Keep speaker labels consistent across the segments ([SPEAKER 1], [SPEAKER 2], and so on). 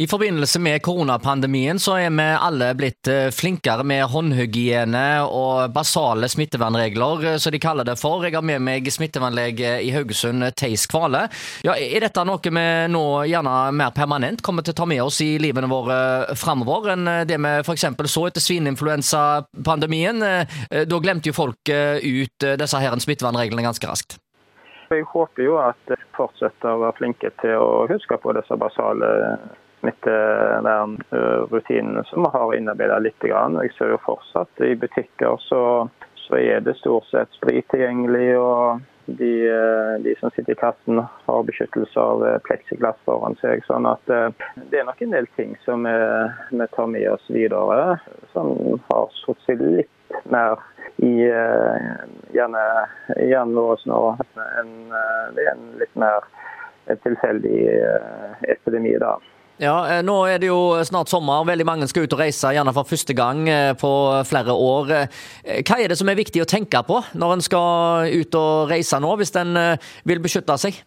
[SPEAKER 1] I forbindelse med koronapandemien så er vi alle blitt eh, flinkere med håndhygiene og basale smittevernregler, eh, som de kaller det for. Jeg har med meg smittevernlege i Haugesund, Theis Kvale. Ja, er dette noe vi nå gjerne mer permanent kommer til å ta med oss i livene våre framover, enn det vi f.eks. så etter svineinfluensapandemien? Eh, da glemte jo folk ut disse her smittevernreglene ganske raskt.
[SPEAKER 2] Jeg håper jo at de fortsetter å være flinke til å huske på disse basale smittevernrutinene som vi har innarbeidet litt. Jeg ser jo fortsatt i butikker så, så er det stort sett sprit tilgjengelig. og de, de, som sitter i kassen har beskyttelse av pleksiglass foran seg. sånn at eh, Det er nok en del ting som vi, tar med oss videre, som har satt seg litt mer i eh, hjernen vår nå eh, det er en litt mer tilfeldig epidemi. da.
[SPEAKER 1] Ja, eh, Nå er det jo snart sommer. Veldig mange skal ut og reise, gjerne for første gang eh, på flere år. Eh, hva er det som er viktig å tenke på når en skal ut og reise nå, hvis en vil beskytte seg?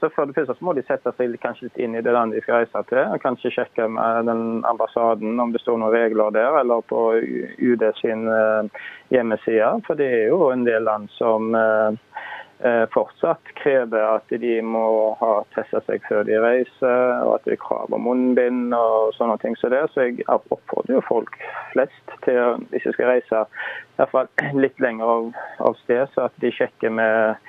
[SPEAKER 2] Så for det første så må de sette seg kanskje litt inn i det landet de skal reise til. og Kanskje sjekke med den ambassaden om det står noen regler der, eller på UD sin hjemmeside. For det er jo en del land som fortsatt krever at de må ha testa seg før de reiser, og at det er krav om munnbind og sånne ting så det. Så jeg oppfordrer jo folk flest til, hvis de skal reise i hvert fall litt lenger av, av sted, så at de sjekker med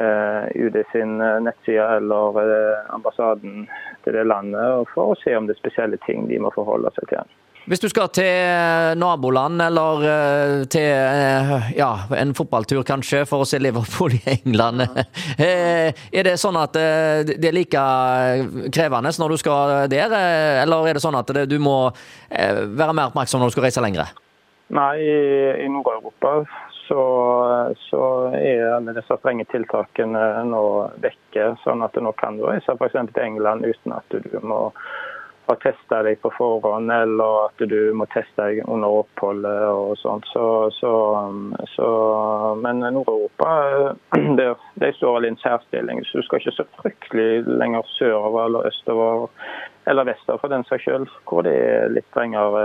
[SPEAKER 2] eh, UD sin eh, nettside eller uh, ambassaden til det landet, for å se om det er spesielle ting de må forholde seg til.
[SPEAKER 1] Hvis du skal til naboland eller eh, til eh, ja, en fotballtur kanskje, for å se Liverpool i England. Eh, er det sånn at det er like krevende når du skal der, eller er det sånn at du må være mer oppmerksom når du skal reise lengre?
[SPEAKER 2] Nei, i Nord-Europa så, så, er alle disse strenge tiltakene nå vekke. Sånn at nå kan du reise f.eks. til England uten at du må har testa deg på forhånd, eller at du må teste deg under oppholdet og sånt. Så, så, så, men Nord-Europa de står i en særstilling. Så du skal ikke så fryktelig lenger sørover eller østover, eller vestover for den saks skyld, hvor det er litt strengere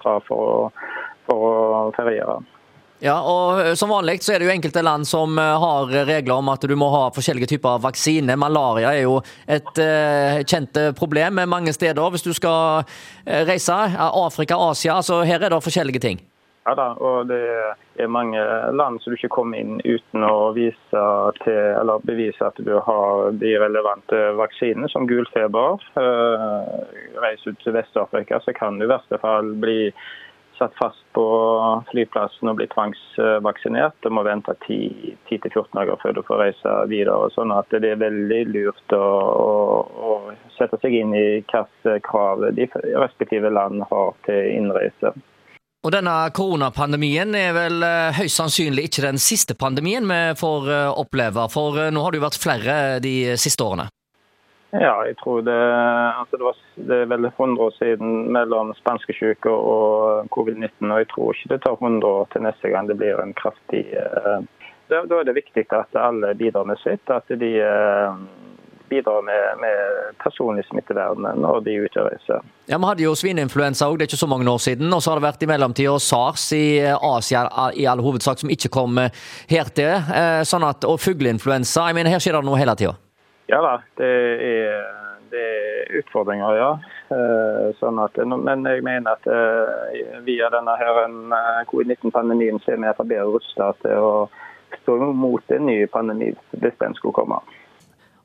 [SPEAKER 2] krav for å, for å feriere.
[SPEAKER 1] Ja, og eh, Som vanlig så er det jo enkelte land som eh, har regler om at du må ha forskjellige typer av vaksine. Malaria er jo et eh, kjent problem mange steder hvis du skal reise. Afrika, Asia, altså her er det forskjellige ting.
[SPEAKER 2] Ja da, og det er mange land som du ikke kommer inn uten å vise til, eller bevise at du har de relevante vaksinene, som gulfeber. Reiser du til Vest-Afrika, så kan du i verste fall bli satt fast på flyplassen og blir tvangsvaksinert. Du må vente 10-14 dager før du får reise videre. sånn at Det er veldig lurt å, å, å sette seg inn i hvilke krav de respektive land har til innreise.
[SPEAKER 1] Og denne koronapandemien er vel eh, høyst sannsynlig ikke den siste pandemien vi får eh, oppleve, for eh, nå har det jo vært flere de siste årene?
[SPEAKER 2] Ja, jeg tror det, altså det, var, det er vel 100 år siden mellom spanskesyke og covid-19. Og jeg tror ikke det tar 100 år til neste gang det blir en kraftig eh, da, da, er det viktig at alle bidrar med sitt. At de eh, bidrar med, med personlig smittevern når de er ute.
[SPEAKER 1] Ja, Vi hadde jo svineinfluensa òg, det er ikke så mange år siden. Og så har det vært i mellomtida SARS i Asia i all hovedsak, som ikke kom her til. Eh, sånn at, og fugleinfluensa. Jeg mener, her skjer det noe hele tida.
[SPEAKER 2] Ja da, det er, det er utfordringer, ja. Eh, sånn at, men jeg mener at eh, via denne eh, covid-19-pandemien så er vi bedre rusta til å stå mot en ny pandemi hvis den skulle komme.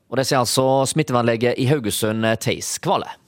[SPEAKER 1] Og Det sier altså smittevernlege i Haugesund, Theis Kvale.